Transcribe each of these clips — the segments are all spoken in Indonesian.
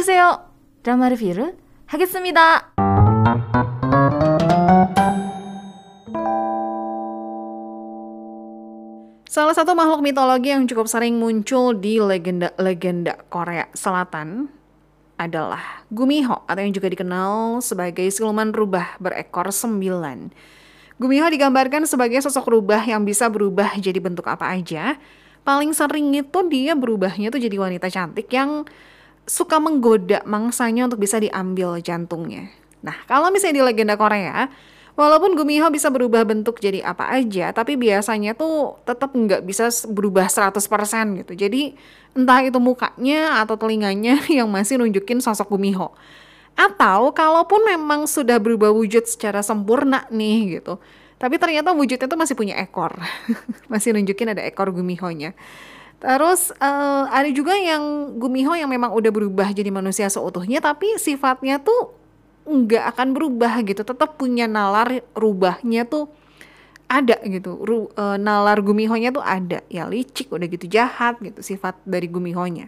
안녕하세요. 드라마 리뷰를 하겠습니다. Salah satu makhluk mitologi yang cukup sering muncul di legenda-legenda Korea Selatan adalah Gumiho atau yang juga dikenal sebagai siluman rubah berekor sembilan. Gumiho digambarkan sebagai sosok rubah yang bisa berubah jadi bentuk apa aja. Paling sering itu dia berubahnya tuh jadi wanita cantik yang suka menggoda mangsanya untuk bisa diambil jantungnya. Nah, kalau misalnya di legenda Korea, Walaupun Gumiho bisa berubah bentuk jadi apa aja, tapi biasanya tuh tetap nggak bisa berubah 100% gitu. Jadi entah itu mukanya atau telinganya yang masih nunjukin sosok Gumiho. Atau kalaupun memang sudah berubah wujud secara sempurna nih gitu. Tapi ternyata wujudnya tuh masih punya ekor. masih nunjukin ada ekor Gumiho-nya. Terus uh, ada juga yang Gumiho yang memang udah berubah jadi manusia seutuhnya tapi sifatnya tuh nggak akan berubah gitu. Tetap punya nalar rubahnya tuh ada gitu. Ru, e, nalar gumihonya tuh ada. Ya licik udah gitu jahat gitu sifat dari gumihonya.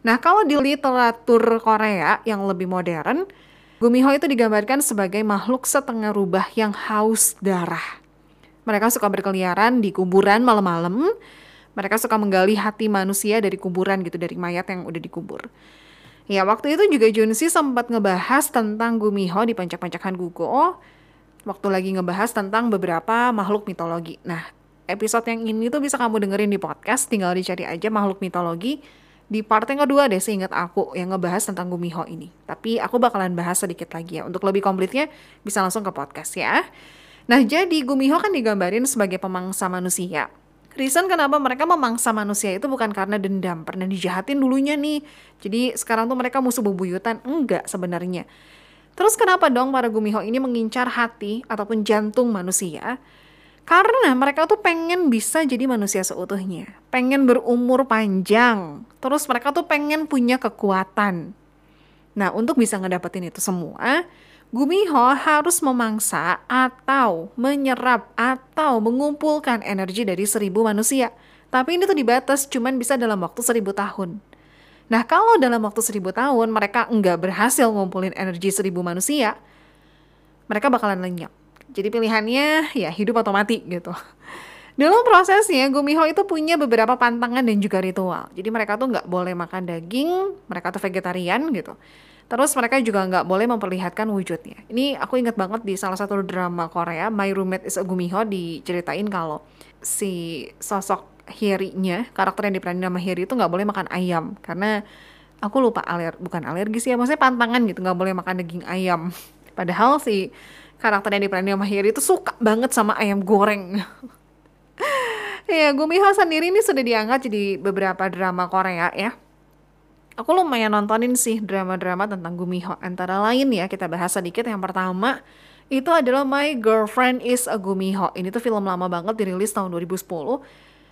Nah kalau di literatur Korea yang lebih modern gumiho itu digambarkan sebagai makhluk setengah rubah yang haus darah. Mereka suka berkeliaran di kuburan malam-malam mereka suka menggali hati manusia dari kuburan gitu dari mayat yang udah dikubur Ya, waktu itu juga Junsi sempat ngebahas tentang Gumiho di Pancak-Pancakan Gugo. Waktu lagi ngebahas tentang beberapa makhluk mitologi. Nah, episode yang ini tuh bisa kamu dengerin di podcast, tinggal dicari aja makhluk mitologi. Di part yang kedua deh seingat aku yang ngebahas tentang Gumiho ini. Tapi aku bakalan bahas sedikit lagi ya. Untuk lebih komplitnya bisa langsung ke podcast ya. Nah, jadi Gumiho kan digambarin sebagai pemangsa manusia. Reason kenapa mereka memangsa manusia itu bukan karena dendam, pernah dijahatin dulunya nih. Jadi sekarang tuh mereka musuh bebuyutan. Enggak sebenarnya. Terus kenapa dong para Gumiho ini mengincar hati ataupun jantung manusia? Karena mereka tuh pengen bisa jadi manusia seutuhnya. Pengen berumur panjang. Terus mereka tuh pengen punya kekuatan. Nah untuk bisa ngedapetin itu semua, Gumiho harus memangsa atau menyerap atau mengumpulkan energi dari seribu manusia. Tapi ini tuh dibatas cuman bisa dalam waktu seribu tahun. Nah kalau dalam waktu seribu tahun mereka nggak berhasil ngumpulin energi seribu manusia, mereka bakalan lenyap. Jadi pilihannya ya hidup atau mati gitu. Dalam prosesnya, Gumiho itu punya beberapa pantangan dan juga ritual. Jadi mereka tuh nggak boleh makan daging, mereka tuh vegetarian gitu. Terus mereka juga nggak boleh memperlihatkan wujudnya. Ini aku inget banget di salah satu drama Korea, My Roommate is a Gumiho, diceritain kalau si sosok Hiri-nya, karakter yang diperanin nama Hiri itu nggak boleh makan ayam. Karena aku lupa aler, bukan alergi sih ya, maksudnya pantangan gitu, nggak boleh makan daging ayam. Padahal si karakter yang diperanin nama Hiri itu suka banget sama ayam goreng. ya, Gumiho sendiri ini sudah diangkat jadi beberapa drama Korea ya aku lumayan nontonin sih drama-drama tentang Gumiho. Antara lain ya, kita bahas sedikit. Yang pertama, itu adalah My Girlfriend is a Gumiho. Ini tuh film lama banget, dirilis tahun 2010.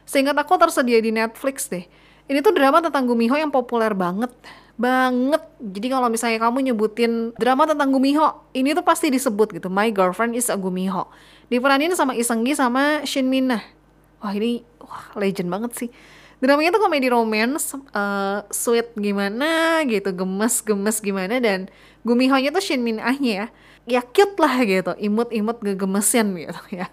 Seingat aku tersedia di Netflix deh. Ini tuh drama tentang Gumiho yang populer banget. Banget. Jadi kalau misalnya kamu nyebutin drama tentang Gumiho, ini tuh pasti disebut gitu. My Girlfriend is a Gumiho. Diperanin sama Isenggi sama Shin Minna. Wah ini wah legend banget sih dramanya tuh komedi romance uh, sweet gimana gitu gemes gemes gimana dan Gumiho-nya tuh Shin Min Ah-nya ya ya cute lah gitu imut-imut gegemesin gitu ya.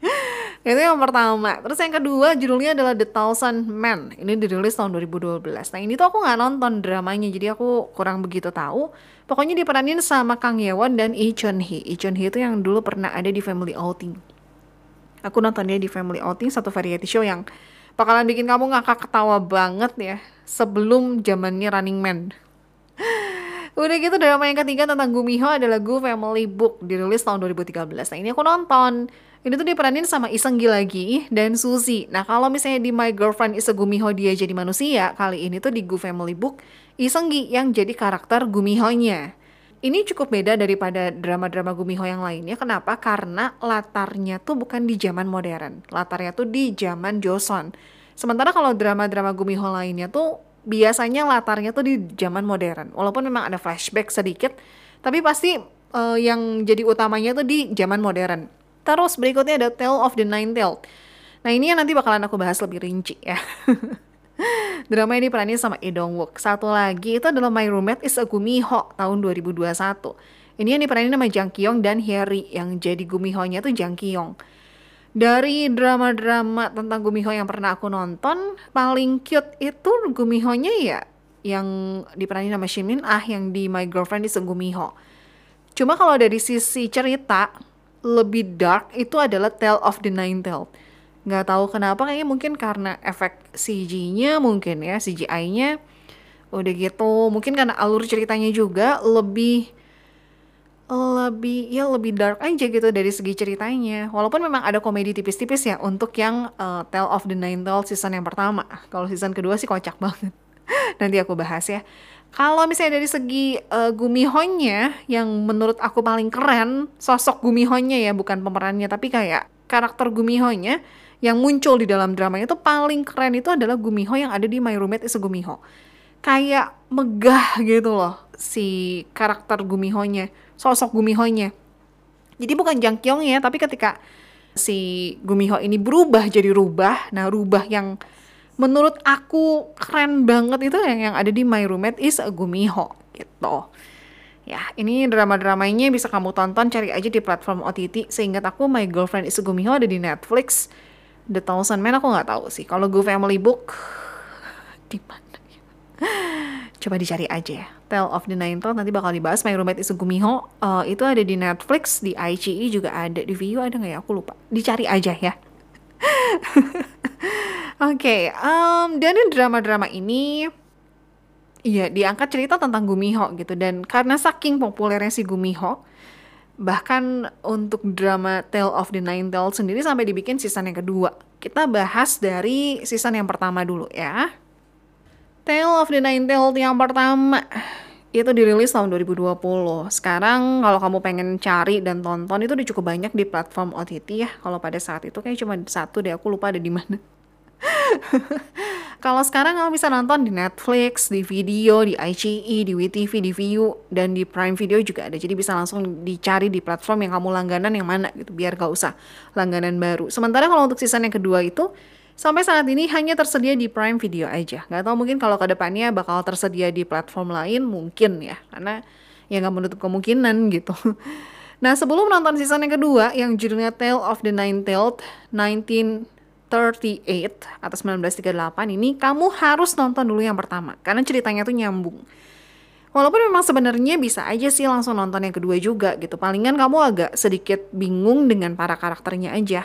Itu yang pertama. Terus yang kedua judulnya adalah The Thousand Men. Ini dirilis tahun 2012 nah ini tuh aku nggak nonton dramanya jadi aku kurang begitu tahu. Pokoknya diperanin sama Kang Yewon dan Lee Chun Hee Lee Chun Hee itu yang dulu pernah ada di Family Outing. Aku nonton dia di Family Outing satu variety show yang bakalan bikin kamu ngakak ketawa banget ya sebelum zamannya Running Man. Udah gitu drama yang ketiga tentang Gumiho adalah Gu Family Book dirilis tahun 2013. Nah ini aku nonton. Ini tuh diperanin sama Isenggi lagi dan Suzy. Nah kalau misalnya di My Girlfriend is a Gumiho dia jadi manusia, kali ini tuh di Gu Family Book Isenggi yang jadi karakter Gumiho-nya. Ini cukup beda daripada drama-drama Gumiho yang lainnya. Kenapa? Karena latarnya tuh bukan di zaman modern. Latarnya tuh di zaman Joseon. Sementara kalau drama-drama Gumiho lainnya tuh biasanya latarnya tuh di zaman modern. Walaupun memang ada flashback sedikit, tapi pasti uh, yang jadi utamanya tuh di zaman modern. Terus berikutnya ada Tale of the Nine Tailed. Nah ini yang nanti bakalan aku bahas lebih rinci ya. Drama ini diperanin sama Lee Dong Wook. Satu lagi itu adalah My Roommate is a Gumiho tahun 2021. Ini yang diperanin sama Jang Kyung dan Harry yang jadi Gumiho-nya tuh Jang Kyung. Dari drama-drama tentang Gumiho yang pernah aku nonton, paling cute itu Gumiho-nya ya yang diperanin sama Shin Min Ah yang di My Girlfriend is a Gumiho. Cuma kalau dari sisi cerita, lebih dark itu adalah Tale of the Nine Tailed nggak tahu kenapa kayaknya mungkin karena efek CG-nya mungkin ya CGI-nya udah gitu mungkin karena alur ceritanya juga lebih lebih ya lebih dark aja gitu dari segi ceritanya. Walaupun memang ada komedi tipis-tipis ya untuk yang uh, Tale of the Nine Tailed season yang pertama. Kalau season kedua sih kocak banget. Nanti aku bahas ya. Kalau misalnya dari segi uh, Gumihonnya yang menurut aku paling keren sosok Gumihonnya ya bukan pemerannya tapi kayak karakter Gumihonnya yang muncul di dalam drama itu paling keren itu adalah Gumiho yang ada di My Roommate is a Gumiho. Kayak megah gitu loh si karakter Gumiho-nya, sosok Gumiho-nya. Jadi bukan Jang Kyung ya, tapi ketika si Gumiho ini berubah jadi rubah, nah rubah yang menurut aku keren banget itu yang yang ada di My Roommate is a Gumiho gitu. Ya, ini drama-dramanya bisa kamu tonton, cari aja di platform OTT. Seingat aku, My Girlfriend is a Gumiho ada di Netflix. The Thousand Men aku nggak tahu sih. Kalau Go Family Book di mana ya? Coba dicari aja ya. Tale of the Nine Tailed nanti bakal dibahas. My Roommate is Gumiho uh, itu ada di Netflix, di ICE juga ada, di Viu ada nggak ya? Aku lupa. Dicari aja ya. Oke, okay, um, dan drama-drama ini Iya, diangkat cerita tentang Gumiho gitu dan karena saking populernya si Gumiho, Bahkan untuk drama Tale of the Nine Tailed sendiri sampai dibikin season yang kedua. Kita bahas dari season yang pertama dulu ya. Tale of the Nine Tailed yang pertama itu dirilis tahun 2020. Sekarang kalau kamu pengen cari dan tonton itu udah cukup banyak di platform OTT ya. Kalau pada saat itu kayak cuma satu deh, aku lupa ada di mana. Kalau sekarang kamu bisa nonton di Netflix, di video, di ICE, di WTV, di Viu, dan di Prime Video juga ada. Jadi bisa langsung dicari di platform yang kamu langganan yang mana gitu, biar gak usah langganan baru. Sementara kalau untuk season yang kedua itu, sampai saat ini hanya tersedia di Prime Video aja. Gak tau mungkin kalau ke depannya bakal tersedia di platform lain, mungkin ya. Karena ya gak menutup kemungkinan gitu. Nah sebelum nonton season yang kedua yang judulnya Tale of the Nine-Tailed 19 38 atau 1938 ini kamu harus nonton dulu yang pertama karena ceritanya tuh nyambung. Walaupun memang sebenarnya bisa aja sih langsung nonton yang kedua juga gitu. Palingan kamu agak sedikit bingung dengan para karakternya aja.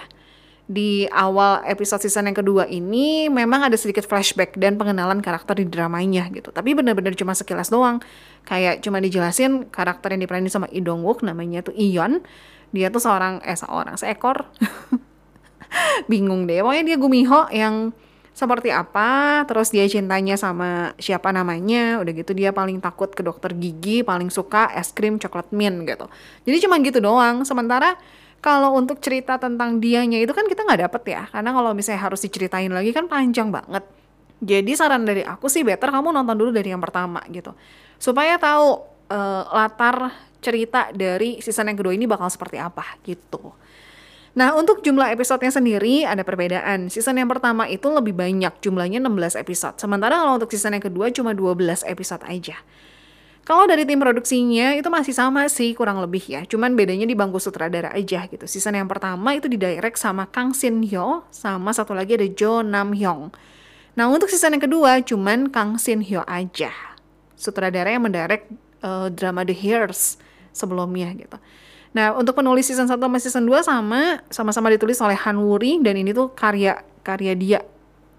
Di awal episode season yang kedua ini memang ada sedikit flashback dan pengenalan karakter di dramanya gitu. Tapi benar-benar cuma sekilas doang. Kayak cuma dijelasin karakter yang diperanin sama Lee Dong Wook namanya tuh Ion. Dia tuh seorang eh seorang seekor bingung deh. Pokoknya dia Gumiho yang seperti apa terus dia cintanya sama siapa namanya. Udah gitu dia paling takut ke dokter gigi paling suka es krim coklat mint gitu. Jadi cuma gitu doang. Sementara kalau untuk cerita tentang dianya itu kan kita nggak dapet ya. Karena kalau misalnya harus diceritain lagi kan panjang banget. Jadi saran dari aku sih better kamu nonton dulu dari yang pertama gitu. Supaya tahu uh, latar cerita dari season yang kedua ini bakal seperti apa gitu Nah, untuk jumlah episodenya sendiri ada perbedaan. Season yang pertama itu lebih banyak, jumlahnya 16 episode. Sementara kalau untuk season yang kedua cuma 12 episode aja. Kalau dari tim produksinya itu masih sama sih kurang lebih ya. Cuman bedanya di bangku sutradara aja gitu. Season yang pertama itu didirect sama Kang Shin Hyo, sama satu lagi ada Jo Nam Hyung. Nah untuk season yang kedua cuman Kang Shin Hyo aja. Sutradara yang mendirect uh, drama The Hears sebelumnya gitu. Nah, untuk penulis season 1 sama season 2 sama, sama-sama ditulis oleh Han Wuri dan ini tuh karya karya dia.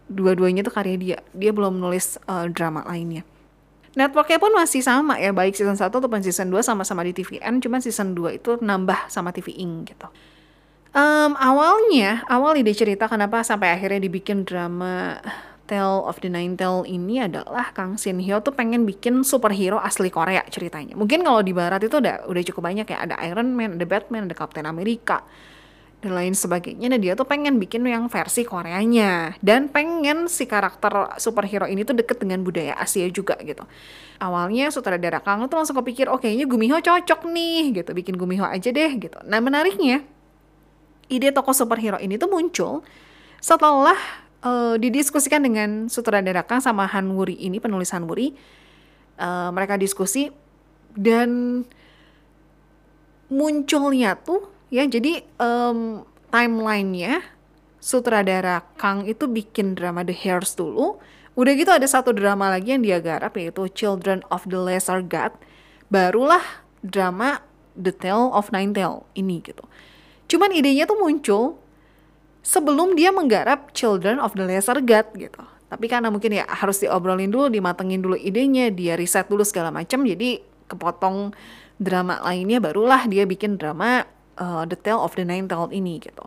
Dua-duanya tuh karya dia. Dia belum menulis uh, drama lainnya. Networknya pun masih sama ya, baik season 1 ataupun season 2 sama-sama di TVN, cuman season 2 itu nambah sama TV Ing gitu. Um, awalnya, awal ide cerita kenapa sampai akhirnya dibikin drama Tale of the Nine Tail ini adalah Kang Shin Hyo tuh pengen bikin superhero asli Korea ceritanya. Mungkin kalau di barat itu udah udah cukup banyak ya, ada Iron Man, ada Batman, ada Captain America dan lain sebagainya. Nah dia tuh pengen bikin yang versi Koreanya dan pengen si karakter superhero ini tuh deket dengan budaya Asia juga gitu. Awalnya sutradara Kang tuh langsung kepikir, oh kayaknya Gumiho cocok nih gitu, bikin Gumiho aja deh gitu. Nah menariknya, ide tokoh superhero ini tuh muncul setelah uh, didiskusikan dengan sutradara Kang sama Han Wuri ini penulis Han Wuri. Uh, mereka diskusi dan munculnya tuh ya jadi um, timelinenya sutradara Kang itu bikin drama The Hairs dulu. Udah gitu ada satu drama lagi yang dia garap yaitu Children of the Lesser God. Barulah drama The Tale of Nine Tail ini gitu. Cuman idenya tuh muncul sebelum dia menggarap Children of the Lesser God gitu tapi karena mungkin ya harus diobrolin dulu dimatengin dulu idenya dia riset dulu segala macam jadi kepotong drama lainnya barulah dia bikin drama uh, The Tale of the Nine Tailed ini gitu.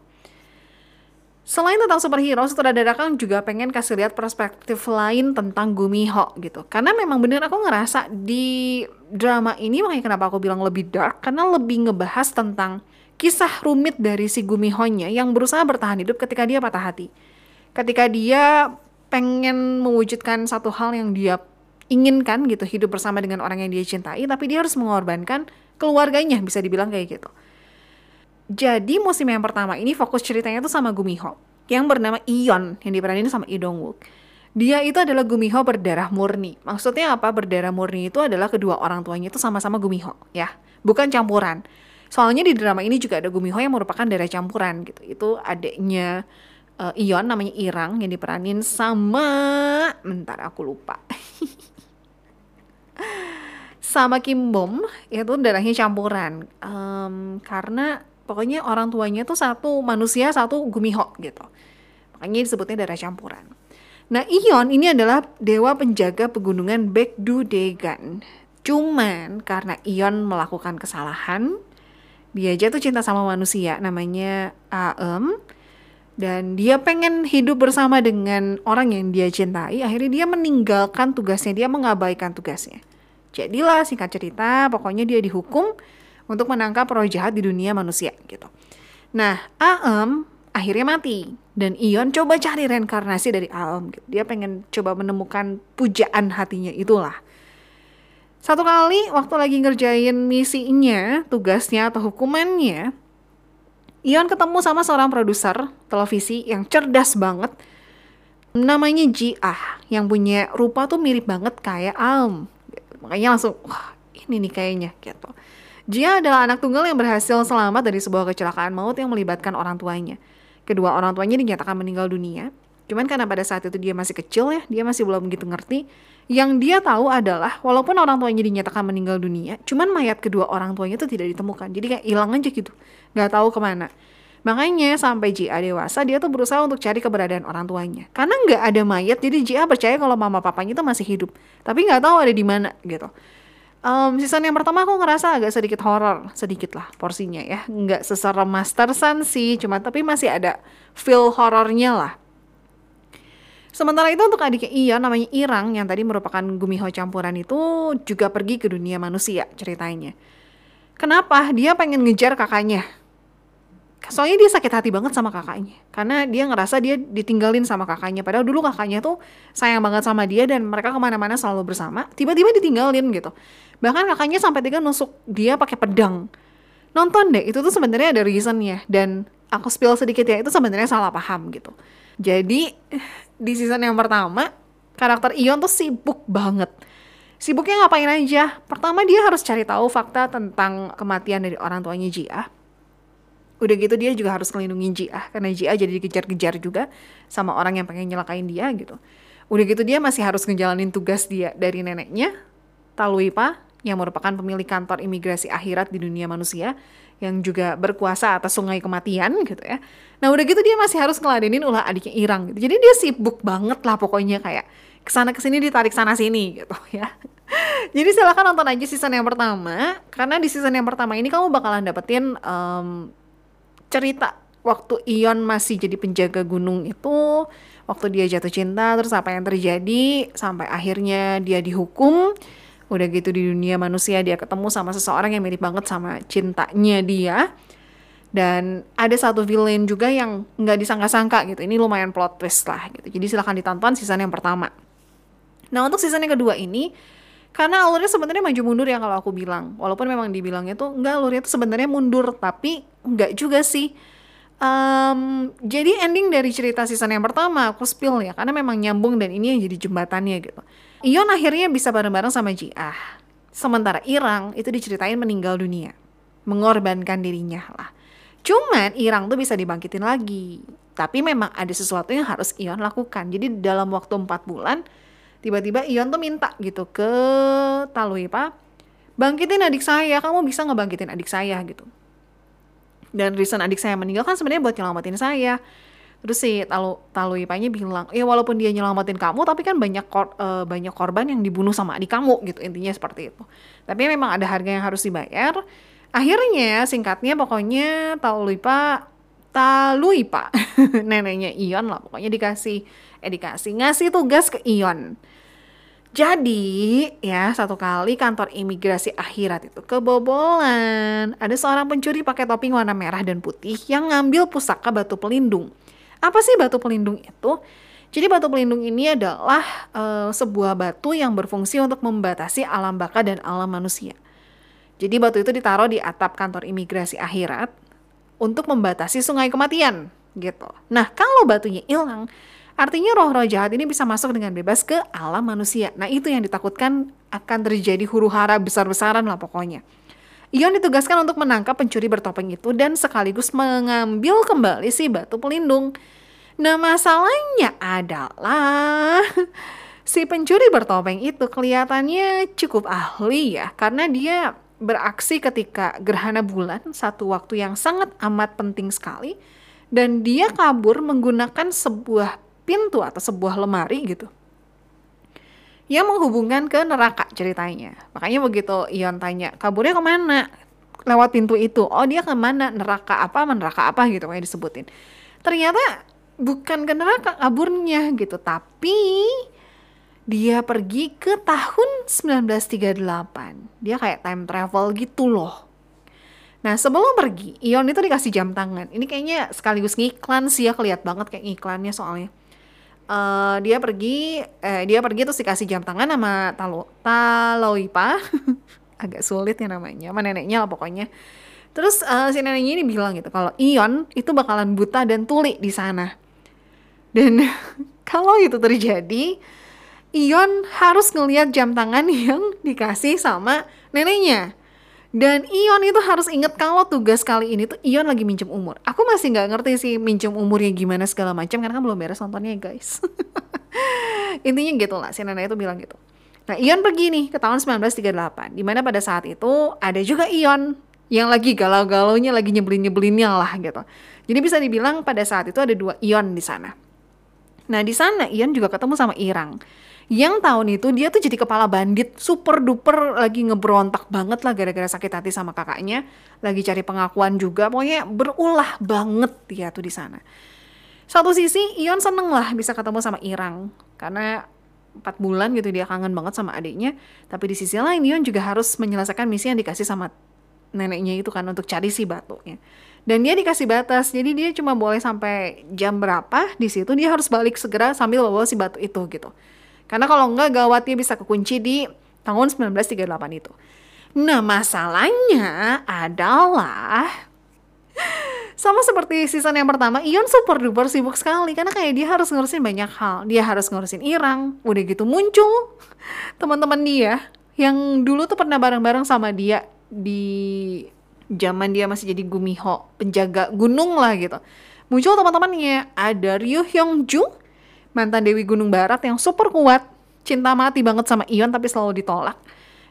Selain tentang superhero, sutradara kan juga pengen kasih lihat perspektif lain tentang Gumiho gitu. Karena memang bener aku ngerasa di drama ini makanya kenapa aku bilang lebih dark karena lebih ngebahas tentang kisah rumit dari si Gumiho-nya yang berusaha bertahan hidup ketika dia patah hati. Ketika dia pengen mewujudkan satu hal yang dia inginkan gitu hidup bersama dengan orang yang dia cintai tapi dia harus mengorbankan keluarganya bisa dibilang kayak gitu. Jadi musim yang pertama ini fokus ceritanya tuh sama Gumiho yang bernama Ion yang diperanin sama Lee Dong Wook. Dia itu adalah Gumiho berdarah murni. Maksudnya apa? Berdarah murni itu adalah kedua orang tuanya itu sama-sama Gumiho, ya. Bukan campuran. Soalnya di drama ini juga ada Gumiho yang merupakan darah campuran gitu. Itu adiknya uh, Ion namanya Irang yang diperanin sama bentar aku lupa. sama Kim Bom itu darahnya campuran um, karena pokoknya orang tuanya tuh satu manusia satu gumiho gitu makanya disebutnya darah campuran nah Ion ini adalah dewa penjaga pegunungan Baekdu Degan cuman karena Ion melakukan kesalahan dia jatuh cinta sama manusia namanya Aem dan dia pengen hidup bersama dengan orang yang dia cintai akhirnya dia meninggalkan tugasnya dia mengabaikan tugasnya Jadilah singkat cerita, pokoknya dia dihukum untuk menangkap roh jahat di dunia manusia gitu. Nah, Aem akhirnya mati dan Ion coba cari reinkarnasi dari Aem. Gitu. Dia pengen coba menemukan pujaan hatinya itulah. Satu kali waktu lagi ngerjain misinya, tugasnya atau hukumannya, Ion ketemu sama seorang produser televisi yang cerdas banget. Namanya Ji Ah, yang punya rupa tuh mirip banget kayak Aem makanya langsung wah ini nih kayaknya gitu Jia adalah anak tunggal yang berhasil selamat dari sebuah kecelakaan maut yang melibatkan orang tuanya. Kedua orang tuanya dinyatakan meninggal dunia. Cuman karena pada saat itu dia masih kecil ya, dia masih belum begitu ngerti. Yang dia tahu adalah walaupun orang tuanya dinyatakan meninggal dunia, cuman mayat kedua orang tuanya itu tidak ditemukan. Jadi kayak hilang aja gitu, nggak tahu ke mana. Makanya sampai Jia dewasa dia tuh berusaha untuk cari keberadaan orang tuanya. Karena nggak ada mayat, jadi Jia percaya kalau mama papanya itu masih hidup. Tapi nggak tahu ada di mana gitu um, season yang pertama aku ngerasa agak sedikit horror sedikit lah porsinya ya nggak seserem Master Sun sih cuma tapi masih ada feel horornya lah Sementara itu untuk adiknya Iya namanya Irang yang tadi merupakan Gumiho campuran itu juga pergi ke dunia manusia ceritanya. Kenapa? Dia pengen ngejar kakaknya. Soalnya dia sakit hati banget sama kakaknya. Karena dia ngerasa dia ditinggalin sama kakaknya. Padahal dulu kakaknya tuh sayang banget sama dia dan mereka ke mana-mana selalu bersama. Tiba-tiba ditinggalin gitu. Bahkan kakaknya sampai tiga nusuk dia pakai pedang. Nonton deh itu tuh sebenarnya ada reasonnya. Dan aku spill sedikit ya itu sebenarnya salah paham gitu. Jadi di season yang pertama karakter Ion tuh sibuk banget. Sibuknya ngapain aja? Pertama dia harus cari tahu fakta tentang kematian dari orang tuanya Jia. Udah gitu dia juga harus melindungi Jia karena Jia jadi dikejar-kejar juga sama orang yang pengen nyelakain dia gitu. Udah gitu dia masih harus ngejalanin tugas dia dari neneknya Taluipa yang merupakan pemilik kantor imigrasi akhirat di dunia manusia yang juga berkuasa atas sungai kematian gitu ya. Nah udah gitu dia masih harus ngeladenin ulah adiknya Irang gitu. Jadi dia sibuk banget lah pokoknya kayak ke sana ke sini ditarik sana sini gitu ya. Jadi silahkan nonton aja season yang pertama karena di season yang pertama ini kamu bakalan dapetin um, cerita waktu Ion masih jadi penjaga gunung itu waktu dia jatuh cinta terus apa yang terjadi sampai akhirnya dia dihukum udah gitu di dunia manusia dia ketemu sama seseorang yang mirip banget sama cintanya dia. Dan ada satu villain juga yang nggak disangka-sangka gitu. Ini lumayan plot twist lah gitu. Jadi silahkan ditonton season yang pertama. Nah untuk season yang kedua ini karena alurnya sebenarnya maju mundur ya kalau aku bilang. Walaupun memang dibilangnya tuh enggak alurnya tuh sebenarnya mundur tapi enggak juga sih. Um, jadi ending dari cerita season yang pertama aku spill ya karena memang nyambung dan ini yang jadi jembatannya gitu. Ion akhirnya bisa bareng-bareng sama Jiah. Sementara Irang itu diceritain meninggal dunia. Mengorbankan dirinya lah. Cuman Irang tuh bisa dibangkitin lagi. Tapi memang ada sesuatu yang harus Ion lakukan. Jadi dalam waktu 4 bulan tiba-tiba Ion tuh minta gitu ke Taluipa bangkitin adik saya, kamu bisa ngebangkitin adik saya gitu dan reason adik saya meninggal kan sebenarnya buat nyelamatin saya terus si Talu Talu Ipanya bilang ya walaupun dia nyelamatin kamu tapi kan banyak kor, uh, banyak korban yang dibunuh sama adik kamu gitu intinya seperti itu tapi memang ada harga yang harus dibayar akhirnya singkatnya pokoknya Talu Ipa Talu Ipa neneknya Ion lah pokoknya dikasih eh dikasih ngasih tugas ke Ion jadi ya satu kali kantor imigrasi akhirat itu kebobolan. Ada seorang pencuri pakai topping warna merah dan putih yang ngambil pusaka batu pelindung. Apa sih batu pelindung itu? Jadi batu pelindung ini adalah uh, sebuah batu yang berfungsi untuk membatasi alam baka dan alam manusia. Jadi batu itu ditaruh di atap kantor imigrasi akhirat untuk membatasi sungai kematian gitu. Nah kalau batunya hilang, Artinya roh-roh jahat ini bisa masuk dengan bebas ke alam manusia. Nah itu yang ditakutkan akan terjadi huru hara besar-besaran lah pokoknya. Ion ditugaskan untuk menangkap pencuri bertopeng itu dan sekaligus mengambil kembali si batu pelindung. Nah masalahnya adalah si pencuri bertopeng itu kelihatannya cukup ahli ya karena dia beraksi ketika gerhana bulan satu waktu yang sangat amat penting sekali dan dia kabur menggunakan sebuah pintu atau sebuah lemari gitu yang menghubungkan ke neraka ceritanya. Makanya begitu Ion tanya, kaburnya ke mana? Lewat pintu itu. Oh dia ke mana? Neraka apa? Neraka apa gitu kayak disebutin. Ternyata bukan ke neraka kaburnya gitu. Tapi dia pergi ke tahun 1938. Dia kayak time travel gitu loh. Nah sebelum pergi, Ion itu dikasih jam tangan. Ini kayaknya sekaligus ngiklan sih ya, keliat banget kayak ngiklannya soalnya uh, dia pergi eh, dia pergi terus dikasih jam tangan sama Talo Taloipa. Agak sulit ya namanya sama neneknya lah pokoknya. Terus uh, si neneknya ini bilang gitu kalau Ion itu bakalan buta dan tuli di sana. Dan kalau itu terjadi Ion harus ngelihat jam tangan yang dikasih sama neneknya dan Ion itu harus inget kalau tugas kali ini tuh Ion lagi minjem umur. Aku masih nggak ngerti sih minjem umurnya gimana segala macam karena kan belum beres nontonnya guys. Intinya gitu lah, si nenek itu bilang gitu. Nah Ion pergi nih ke tahun 1938, di mana pada saat itu ada juga Ion yang lagi galau-galaunya, lagi nyebelin-nyebelinnya lah gitu. Jadi bisa dibilang pada saat itu ada dua Ion di sana. Nah di sana Ion juga ketemu sama Irang yang tahun itu dia tuh jadi kepala bandit super duper lagi ngebrontak banget lah gara-gara sakit hati sama kakaknya. Lagi cari pengakuan juga pokoknya berulah banget dia tuh di sana. Satu sisi Ion seneng lah bisa ketemu sama Irang. Karena empat bulan gitu dia kangen banget sama adiknya. Tapi di sisi lain Ion juga harus menyelesaikan misi yang dikasih sama neneknya itu kan untuk cari si batunya. Dan dia dikasih batas jadi dia cuma boleh sampai jam berapa di situ dia harus balik segera sambil bawa si batu itu gitu karena kalau enggak gawat dia bisa kekunci di tahun 1938 itu. Nah masalahnya adalah sama seperti season yang pertama, Ion super duper sibuk sekali karena kayak dia harus ngurusin banyak hal. Dia harus ngurusin Irang, udah gitu muncul teman-teman dia yang dulu tuh pernah bareng-bareng sama dia di zaman dia masih jadi Gumiho, penjaga gunung lah gitu. Muncul teman-temannya, ada Ryu Hyung Joo, mantan Dewi Gunung Barat yang super kuat, cinta mati banget sama Ion tapi selalu ditolak.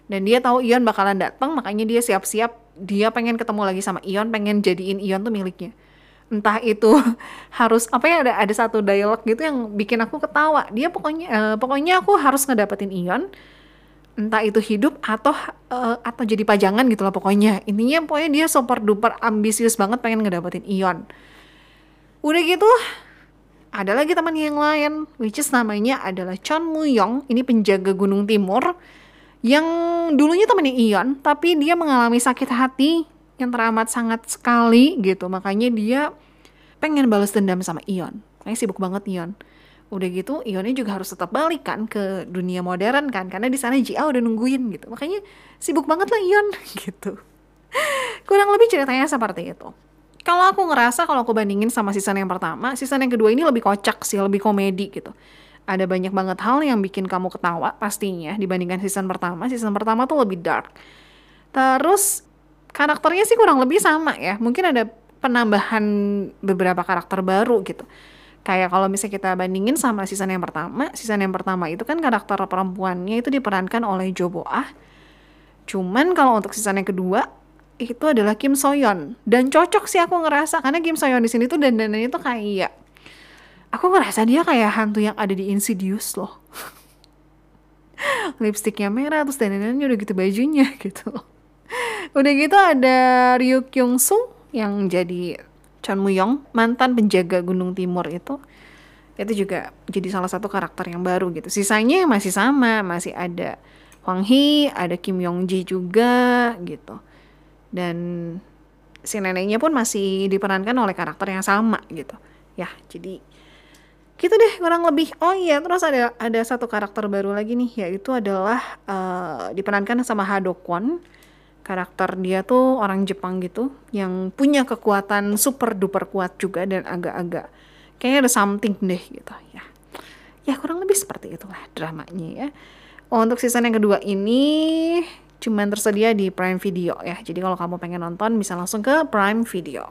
Dan dia tahu Ion bakalan datang, makanya dia siap-siap dia pengen ketemu lagi sama Ion, pengen jadiin Ion tuh miliknya. Entah itu harus apa ya ada ada satu dialog gitu yang bikin aku ketawa. Dia pokoknya uh, pokoknya aku harus ngedapetin Ion entah itu hidup atau uh, atau jadi pajangan gitu lah pokoknya intinya pokoknya dia super duper ambisius banget pengen ngedapetin Ion udah gitu ada lagi teman yang lain which is namanya adalah Chon Muyong ini penjaga Gunung Timur yang dulunya temannya Ion tapi dia mengalami sakit hati yang teramat sangat sekali gitu. Makanya dia pengen balas dendam sama Ion. Makanya sibuk banget Ion. Udah gitu Ionnya juga harus tetap balik kan ke dunia modern kan karena di sana Jia udah nungguin gitu. Makanya sibuk banget lah Ion gitu. Kurang lebih ceritanya seperti itu kalau aku ngerasa kalau aku bandingin sama season yang pertama, season yang kedua ini lebih kocak sih, lebih komedi gitu. Ada banyak banget hal yang bikin kamu ketawa pastinya dibandingkan season pertama. Season pertama tuh lebih dark. Terus karakternya sih kurang lebih sama ya. Mungkin ada penambahan beberapa karakter baru gitu. Kayak kalau misalnya kita bandingin sama season yang pertama, season yang pertama itu kan karakter perempuannya itu diperankan oleh Jo Bo Ah. Cuman kalau untuk season yang kedua itu adalah Kim Soyeon dan cocok sih aku ngerasa karena Kim Soyeon di sini tuh dandanannya tuh kayak aku ngerasa dia kayak hantu yang ada di Insidious loh. Lipstiknya merah terus dandanannya udah gitu bajunya gitu. Udah gitu ada Ryu Kyung Soo yang jadi Chon Muyong, mantan penjaga Gunung Timur itu, itu juga jadi salah satu karakter yang baru gitu. Sisanya masih sama, masih ada Hwang Hee, ada Kim Yong Ji juga gitu. Dan si neneknya pun masih diperankan oleh karakter yang sama gitu. Ya, jadi gitu deh kurang lebih. Oh iya, terus ada ada satu karakter baru lagi nih, yaitu adalah uh, diperankan sama Ha Do Kwon karakter dia tuh orang Jepang gitu yang punya kekuatan super duper kuat juga dan agak-agak kayaknya ada something deh gitu ya ya kurang lebih seperti itulah dramanya ya oh, untuk season yang kedua ini cuman tersedia di Prime Video ya. Jadi kalau kamu pengen nonton bisa langsung ke Prime Video